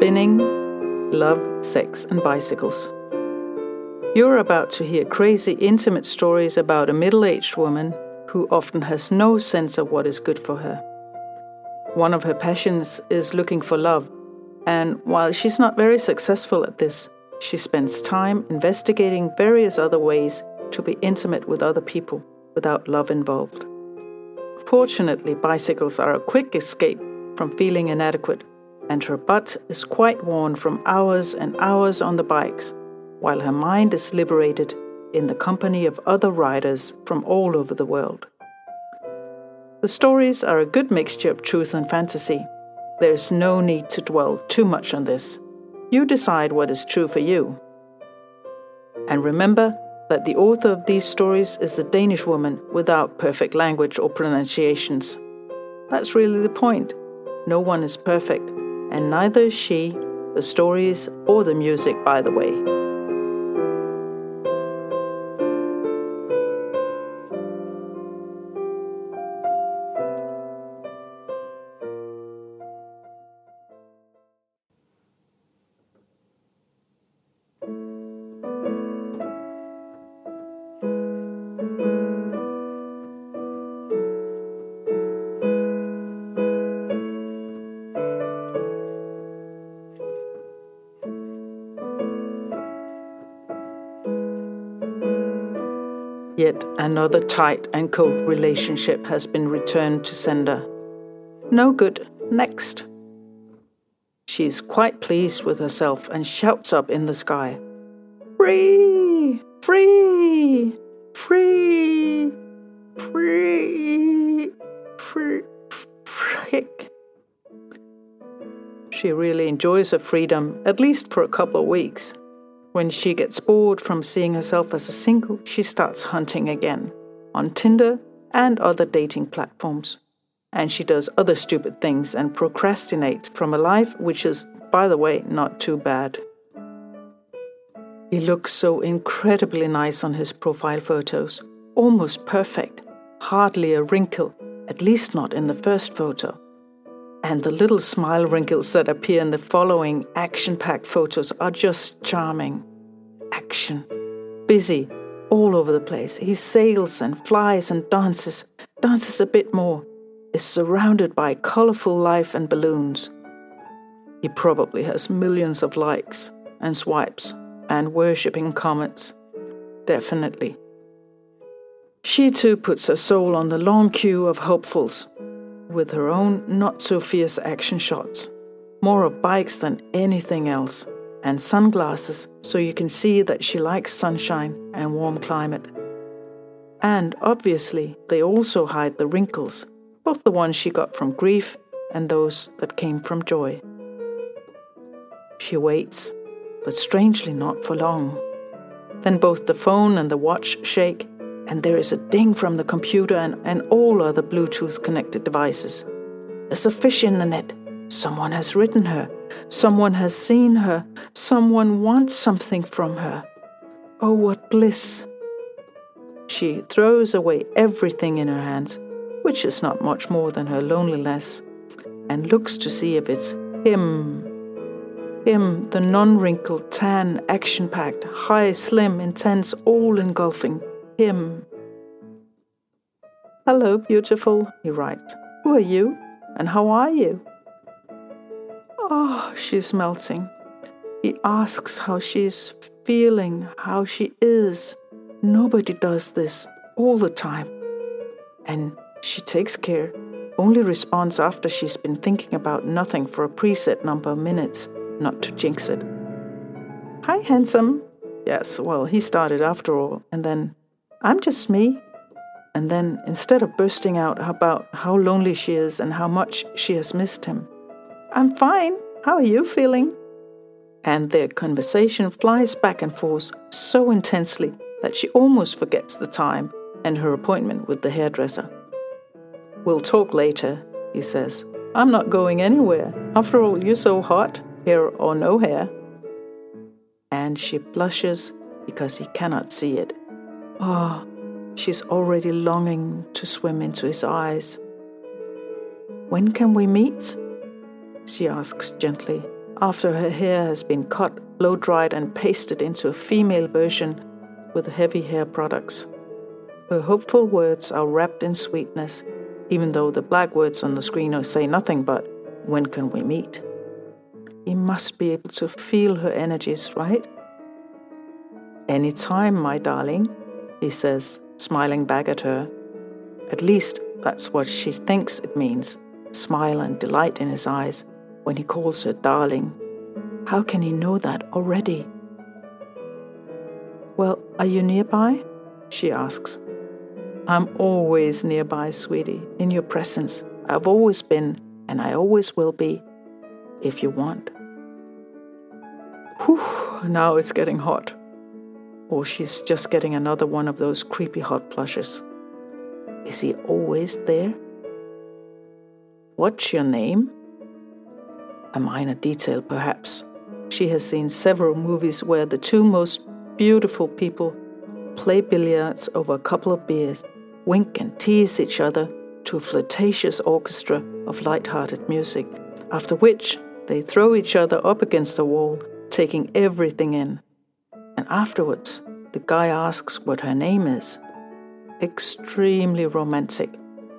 spinning, love, sex, and bicycles. You're about to hear crazy, intimate stories about a middle aged woman who often has no sense of what is good for her. One of her passions is looking for love, and while she's not very successful at this, she spends time investigating various other ways to be intimate with other people without love involved. Fortunately, bicycles are a quick escape from feeling inadequate, and her butt is quite worn from hours and hours on the bikes, while her mind is liberated in the company of other riders from all over the world. The stories are a good mixture of truth and fantasy. There is no need to dwell too much on this. You decide what is true for you. And remember that the author of these stories is a Danish woman without perfect language or pronunciations. That's really the point. No one is perfect, and neither is she, the stories, or the music, by the way. Another tight and cold relationship has been returned to sender. No good. Next. She is quite pleased with herself and shouts up in the sky Free! Free! Free! Free! Free! Frick! She really enjoys her freedom, at least for a couple of weeks. When she gets bored from seeing herself as a single, she starts hunting again on Tinder and other dating platforms. And she does other stupid things and procrastinates from a life which is, by the way, not too bad. He looks so incredibly nice on his profile photos, almost perfect, hardly a wrinkle, at least not in the first photo. And the little smile wrinkles that appear in the following action packed photos are just charming. Action. Busy. All over the place. He sails and flies and dances. Dances a bit more. Is surrounded by colorful life and balloons. He probably has millions of likes and swipes and worshipping comments. Definitely. She too puts her soul on the long queue of hopefuls with her own not so fierce action shots, more of bikes than anything else, and sunglasses so you can see that she likes sunshine and warm climate. And obviously, they also hide the wrinkles, both the ones she got from grief and those that came from joy. She waits, but strangely not for long. Then both the phone and the watch shake, and there is a ding from the computer and, and all other Bluetooth connected devices. There's a fish in the net. Someone has written her. Someone has seen her. Someone wants something from her. Oh, what bliss! She throws away everything in her hands, which is not much more than her loneliness, and looks to see if it's him. Him, the non wrinkled, tan, action packed, high, slim, intense, all engulfing, him. Hello, beautiful, he writes. Who are you? And how are you? Oh, she's melting. He asks how she's feeling, how she is. Nobody does this all the time. And she takes care, only responds after she's been thinking about nothing for a preset number of minutes, not to jinx it. Hi, handsome. Yes, well, he started after all, and then I'm just me. And then, instead of bursting out about how lonely she is and how much she has missed him, I'm fine. How are you feeling? And their conversation flies back and forth so intensely that she almost forgets the time and her appointment with the hairdresser. We'll talk later, he says. I'm not going anywhere. After all, you're so hot, hair or no hair. And she blushes because he cannot see it. Ah, oh, she's already longing to swim into his eyes. When can we meet? She asks gently, after her hair has been cut, blow dried, and pasted into a female version with heavy hair products. Her hopeful words are wrapped in sweetness, even though the black words on the screen say nothing but, When can we meet? He must be able to feel her energies, right? Any time, my darling, he says, smiling back at her. At least that's what she thinks it means smile and delight in his eyes when he calls her darling. How can he know that already? Well, are you nearby? she asks. I'm always nearby, sweetie, in your presence. I've always been, and I always will be, if you want. Whew, now it's getting hot. Or she's just getting another one of those creepy hot flushes. Is he always there? What's your name? A minor detail, perhaps. She has seen several movies where the two most beautiful people play billiards over a couple of beers, wink and tease each other to a flirtatious orchestra of light-hearted music, after which they throw each other up against the wall, taking everything in. Afterwards, the guy asks what her name is. Extremely romantic,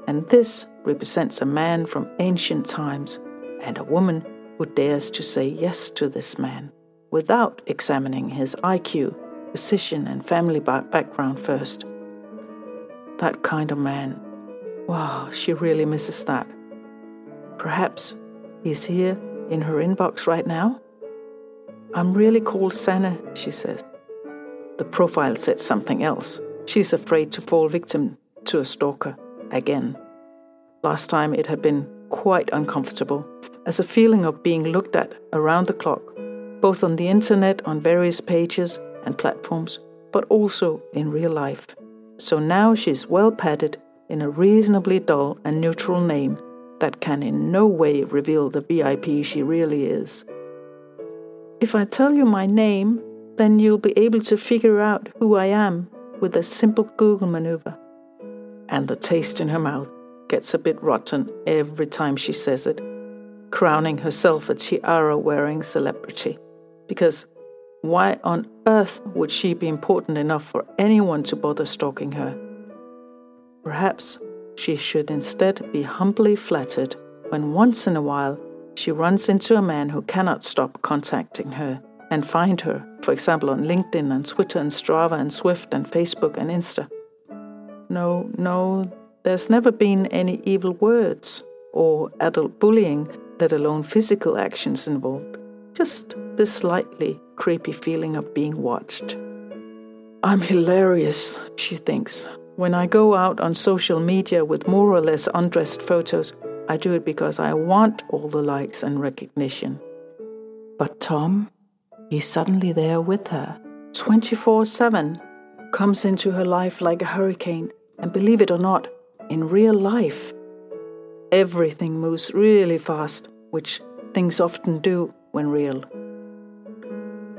and this represents a man from ancient times and a woman who dares to say yes to this man without examining his IQ, position, and family background first. That kind of man. Wow, she really misses that. Perhaps he's here in her inbox right now? I'm really called Sanne, she says. The profile said something else. She's afraid to fall victim to a stalker again. Last time it had been quite uncomfortable, as a feeling of being looked at around the clock, both on the internet, on various pages and platforms, but also in real life. So now she's well padded in a reasonably dull and neutral name that can in no way reveal the VIP she really is. If I tell you my name, then you'll be able to figure out who I am with a simple Google maneuver. And the taste in her mouth gets a bit rotten every time she says it, crowning herself a tiara wearing celebrity. Because why on earth would she be important enough for anyone to bother stalking her? Perhaps she should instead be humbly flattered when once in a while she runs into a man who cannot stop contacting her and find her, for example, on LinkedIn and Twitter and Strava and Zwift and Facebook and Insta. No, no, there's never been any evil words or adult bullying, let alone physical actions involved. Just this slightly creepy feeling of being watched. I'm hilarious, she thinks. When I go out on social media with more or less undressed photos, I do it because I want all the likes and recognition. But Tom, he's suddenly there with her, 24 7, comes into her life like a hurricane, and believe it or not, in real life. Everything moves really fast, which things often do when real.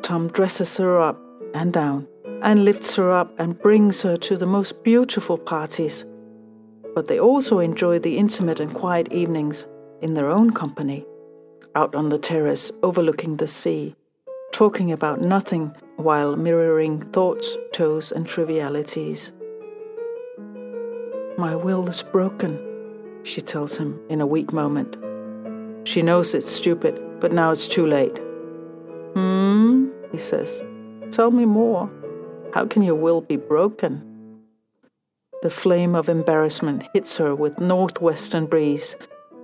Tom dresses her up and down and lifts her up and brings her to the most beautiful parties. But they also enjoy the intimate and quiet evenings in their own company, out on the terrace overlooking the sea, talking about nothing while mirroring thoughts, toes, and trivialities. My will is broken, she tells him in a weak moment. She knows it's stupid, but now it's too late. Hmm, he says. Tell me more. How can your will be broken? The flame of embarrassment hits her with northwestern breeze,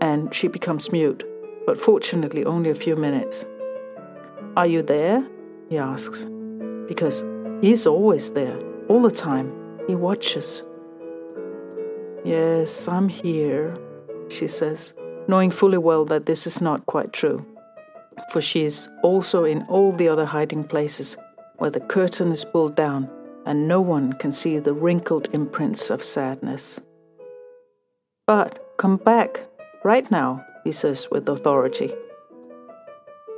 and she becomes mute, but fortunately only a few minutes. Are you there? he asks. Because he's always there, all the time. He watches. Yes, I'm here, she says, knowing fully well that this is not quite true. For she is also in all the other hiding places where the curtain is pulled down and no one can see the wrinkled imprints of sadness. But come back, right now, he says with authority.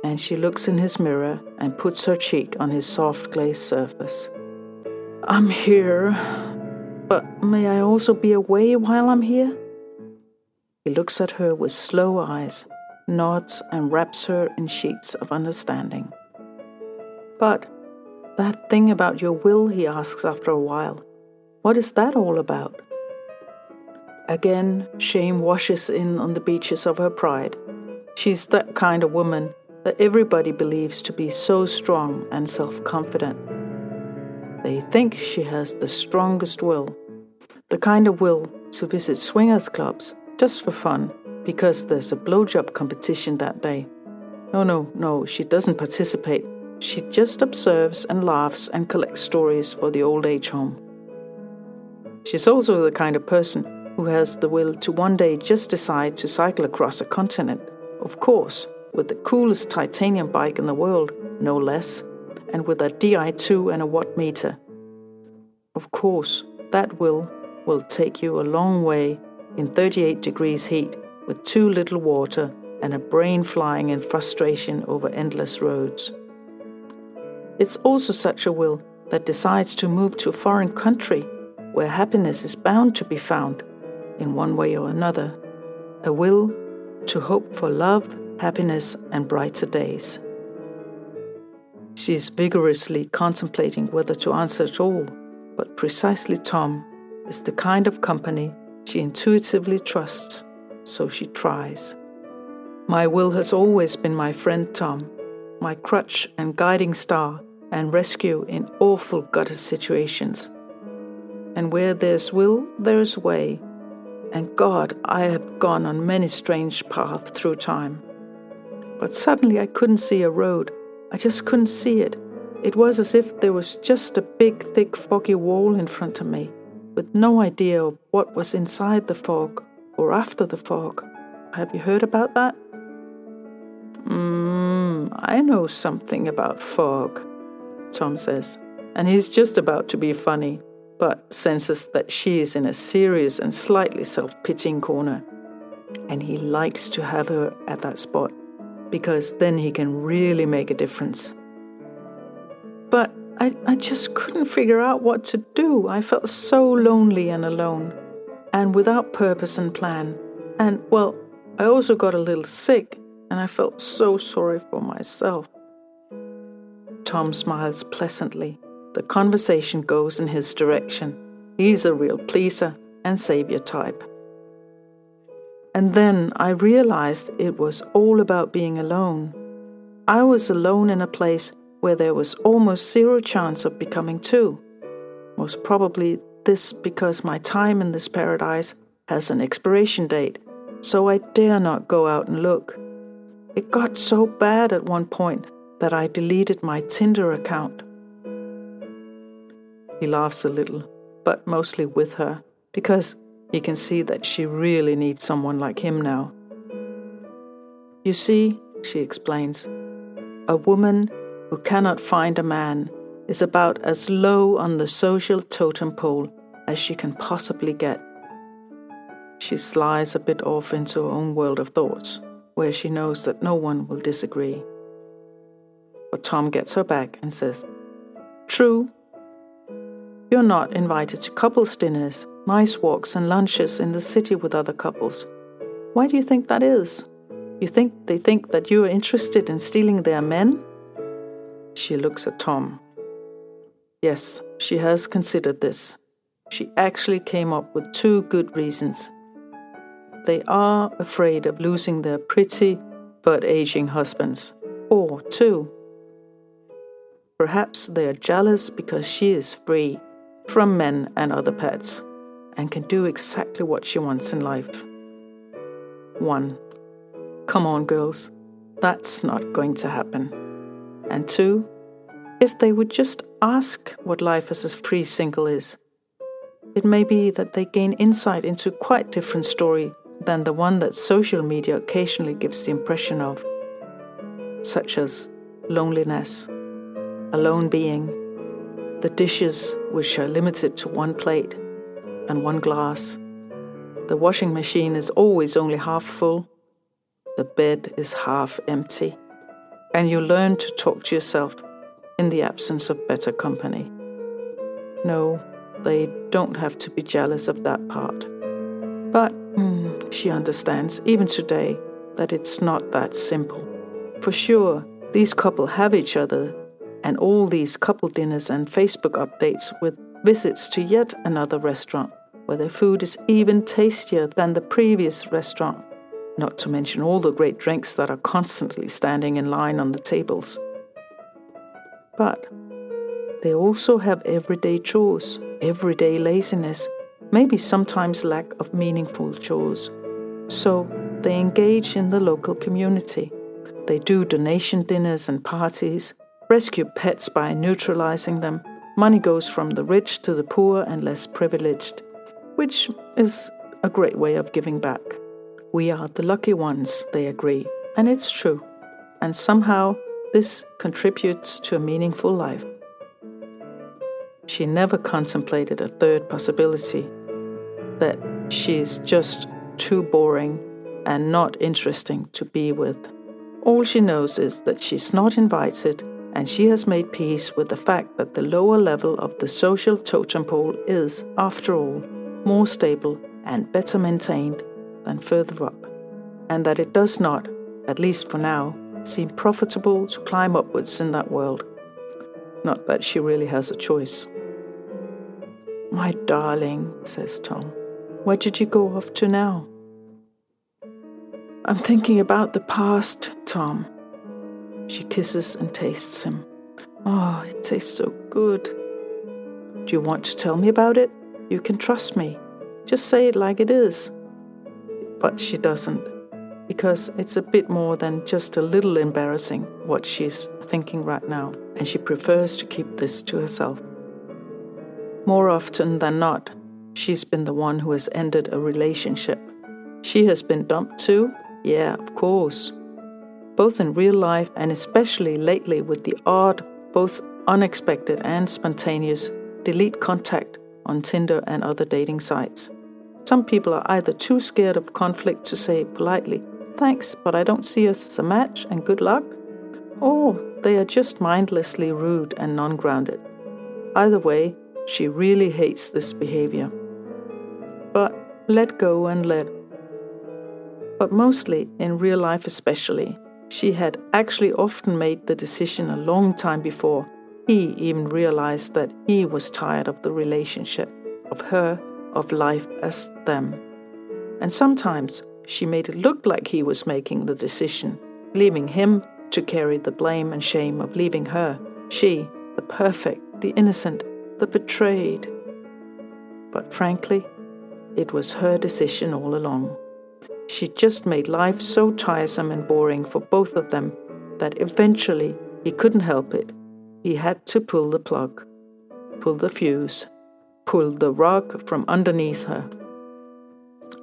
And she looks in his mirror and puts her cheek on his soft glazed surface. I'm here, but may I also be away while I'm here? He looks at her with slow eyes, nods, and wraps her in sheets of understanding. But that thing about your will, he asks after a while, what is that all about? Again, shame washes in on the beaches of her pride. She's that kind of woman that everybody believes to be so strong and self confident. They think she has the strongest will, the kind of will to visit swingers clubs just for fun because there's a blowjob competition that day. No, no, no, she doesn't participate. She just observes and laughs and collects stories for the old age home. She's also the kind of person who has the will to one day just decide to cycle across a continent, of course, with the coolest titanium bike in the world, no less, and with a Di2 and a watt meter. Of course, that will will take you a long way in 38 degrees heat with too little water and a brain flying in frustration over endless roads. It's also such a will that decides to move to a foreign country where happiness is bound to be found in one way or another, a will to hope for love, happiness, and brighter days. She is vigorously contemplating whether to answer at all, but precisely Tom is the kind of company she intuitively trusts, so she tries. My will has always been my friend Tom, my crutch and guiding star and rescue in awful gutter situations. And where there's will, there's way. And God, I have gone on many strange paths through time. But suddenly I couldn't see a road. I just couldn't see it. It was as if there was just a big, thick, foggy wall in front of me with no idea of what was inside the fog or after the fog. Have you heard about that? Mmm, I know something about fog, Tom says, and he's just about to be funny, but senses that she is in a serious and slightly self pitying corner. And he likes to have her at that spot, because then he can really make a difference. But I, I just couldn't figure out what to do. I felt so lonely and alone, and without purpose and plan. And, well, I also got a little sick, and I felt so sorry for myself. Tom smiles pleasantly. The conversation goes in his direction. He's a real pleaser and savior type. And then I realized it was all about being alone. I was alone in a place where there was almost zero chance of becoming two. Most probably this because my time in this paradise has an expiration date, so I dare not go out and look. It got so bad at one point that I deleted my Tinder account. He laughs a little, but mostly with her, because he can see that she really needs someone like him now. You see, she explains, a woman who cannot find a man is about as low on the social totem pole as she can possibly get. She slides a bit off into her own world of thoughts, where she knows that no one will disagree. But Tom gets her back and says, True. You're not invited to couples' dinners, nice walks, and lunches in the city with other couples. Why do you think that is? You think they think that you are interested in stealing their men? She looks at Tom. Yes, she has considered this. She actually came up with two good reasons. They are afraid of losing their pretty but aging husbands. Or two, perhaps they are jealous because she is free from men and other pets and can do exactly what she wants in life. 1. Come on, girls. That's not going to happen. And two, if they would just ask what life as a free single is, it may be that they gain insight into quite different story than the one that social media occasionally gives the impression of, such as loneliness, alone being, the dishes which are limited to one plate and one glass, the washing machine is always only half full, the bed is half empty and you learn to talk to yourself in the absence of better company. No, they don't have to be jealous of that part. But mm, she understands, even today, that it's not that simple. For sure, these couple have each other, and all these couple dinners and Facebook updates with visits to yet another restaurant where their food is even tastier than the previous restaurant, not to mention all the great drinks that are constantly standing in line on the tables. But they also have everyday chores, everyday laziness, maybe sometimes lack of meaningful chores. So they engage in the local community. They do donation dinners and parties, rescue pets by neutralizing them. Money goes from the rich to the poor and less privileged, which is a great way of giving back. We are the lucky ones, they agree, and it's true. And somehow this contributes to a meaningful life. She never contemplated a third possibility that she's just too boring and not interesting to be with. All she knows is that she's not invited, and she has made peace with the fact that the lower level of the social totem pole is, after all, more stable and better maintained than further up, and that it does not, at least for now, seem profitable to climb upwards in that world. Not that she really has a choice. My darling, says Tom, where did you go off to now? I'm thinking about the past, Tom. She kisses and tastes him. Oh, it tastes so good. Do you want to tell me about it? You can trust me. Just say it like it is. But she doesn't, because it's a bit more than just a little embarrassing what she's thinking right now, and she prefers to keep this to herself. More often than not, she's been the one who has ended a relationship. She has been dumped too? Yeah, of course. Both in real life and especially lately with the odd, both unexpected and spontaneous delete contact on Tinder and other dating sites. Some people are either too scared of conflict to say politely, thanks, but I don't see us as a match and good luck, or they are just mindlessly rude and non grounded. Either way, she really hates this behavior. But let go and let. But mostly, in real life especially, she had actually often made the decision a long time before he even realized that he was tired of the relationship, of her, of life as them. And sometimes she made it look like he was making the decision, leaving him to carry the blame and shame of leaving her, she, the perfect, the innocent, the betrayed. But frankly, it was her decision all along. She just made life so tiresome and boring for both of them that eventually he couldn't help it. He had to pull the plug, pull the fuse, pull the rug from underneath her.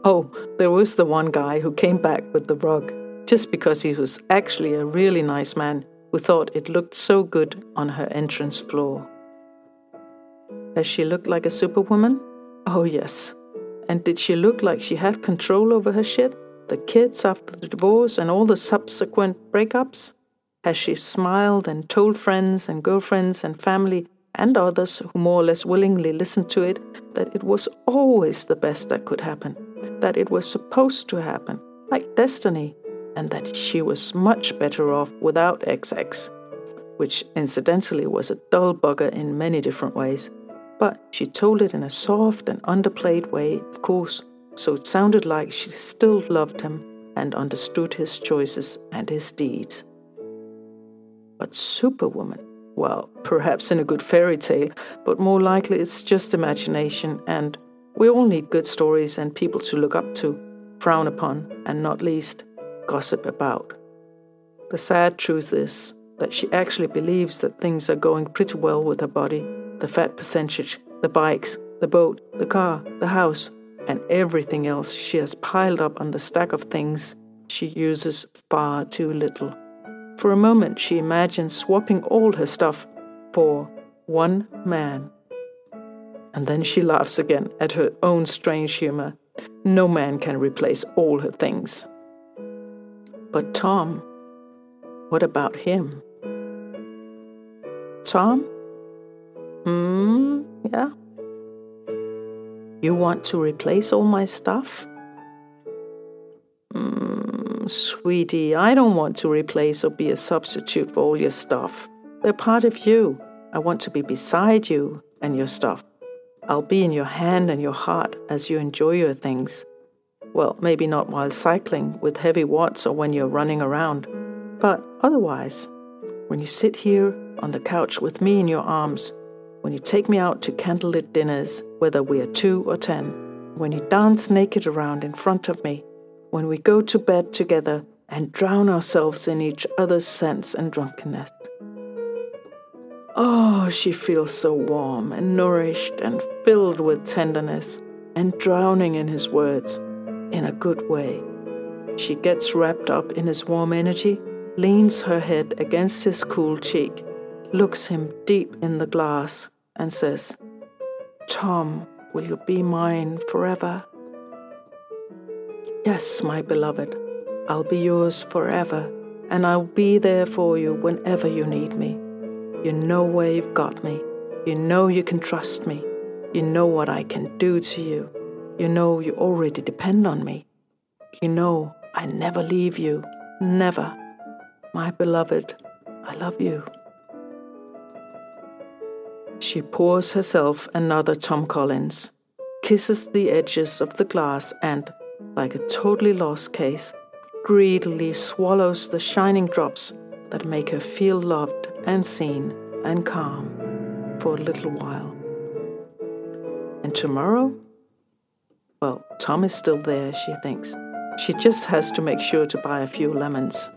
Oh, there was the one guy who came back with the rug just because he was actually a really nice man who thought it looked so good on her entrance floor. Does she look like a superwoman? Oh, yes. And did she look like she had control over her shit? The kids after the divorce and all the subsequent breakups? Has she smiled and told friends and girlfriends and family and others who more or less willingly listened to it that it was always the best that could happen, that it was supposed to happen, like destiny, and that she was much better off without XX, which incidentally was a dull bugger in many different ways, but she told it in a soft and underplayed way, of course, so it sounded like she still loved him and understood his choices and his deeds. But Superwoman, well, perhaps in a good fairy tale, but more likely it's just imagination, and we all need good stories and people to look up to, frown upon, and not least, gossip about. The sad truth is that she actually believes that things are going pretty well with her body the fat percentage, the bikes, the boat, the car, the house, and everything else she has piled up on the stack of things she uses far too little. For a moment, she imagines swapping all her stuff for one man. And then she laughs again at her own strange humor. No man can replace all her things. But Tom, what about him? Tom? Hmm, yeah. You want to replace all my stuff? Hmm, sweetie, I don't want to replace or be a substitute for all your stuff. They're part of you. I want to be beside you and your stuff. I'll be in your hand and your heart as you enjoy your things. Well, maybe not while cycling with heavy watts or when you're running around, but otherwise, when you sit here on the couch with me in your arms, when you take me out to candlelit dinners, whether we are two or ten, when you dance naked around in front of me, when we go to bed together and drown ourselves in each other's sense and drunkenness. Oh, she feels so warm and nourished and filled with tenderness and drowning in his words in a good way. She gets wrapped up in his warm energy, leans her head against his cool cheek, looks him deep in the glass, and says, Tom, will you be mine forever? Yes, my beloved, I'll be yours forever, and I'll be there for you whenever you need me. You know where you've got me. You know you can trust me. You know what I can do to you. You know you already depend on me. You know I never leave you. Never. My beloved, I love you. She pours herself another Tom Collins, kisses the edges of the glass, and, like a totally lost case, greedily swallows the shining drops that make her feel loved and seen and calm for a little while. And tomorrow? Well, Tom is still there, she thinks. She just has to make sure to buy a few lemons.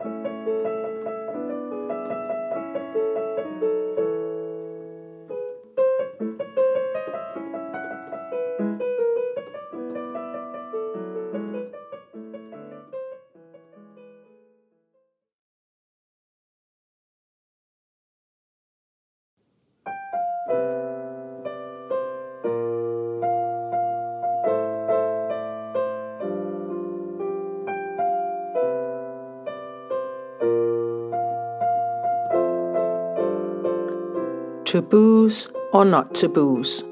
Taboos or not taboos?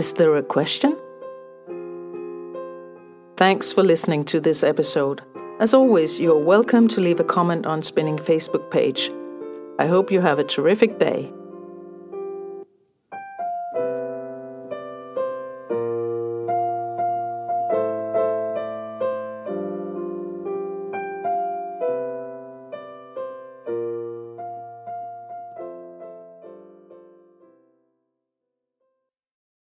Is there a question? Thanks for listening to this episode. As always, you're welcome to leave a comment on Spinning Facebook page. I hope you have a terrific day.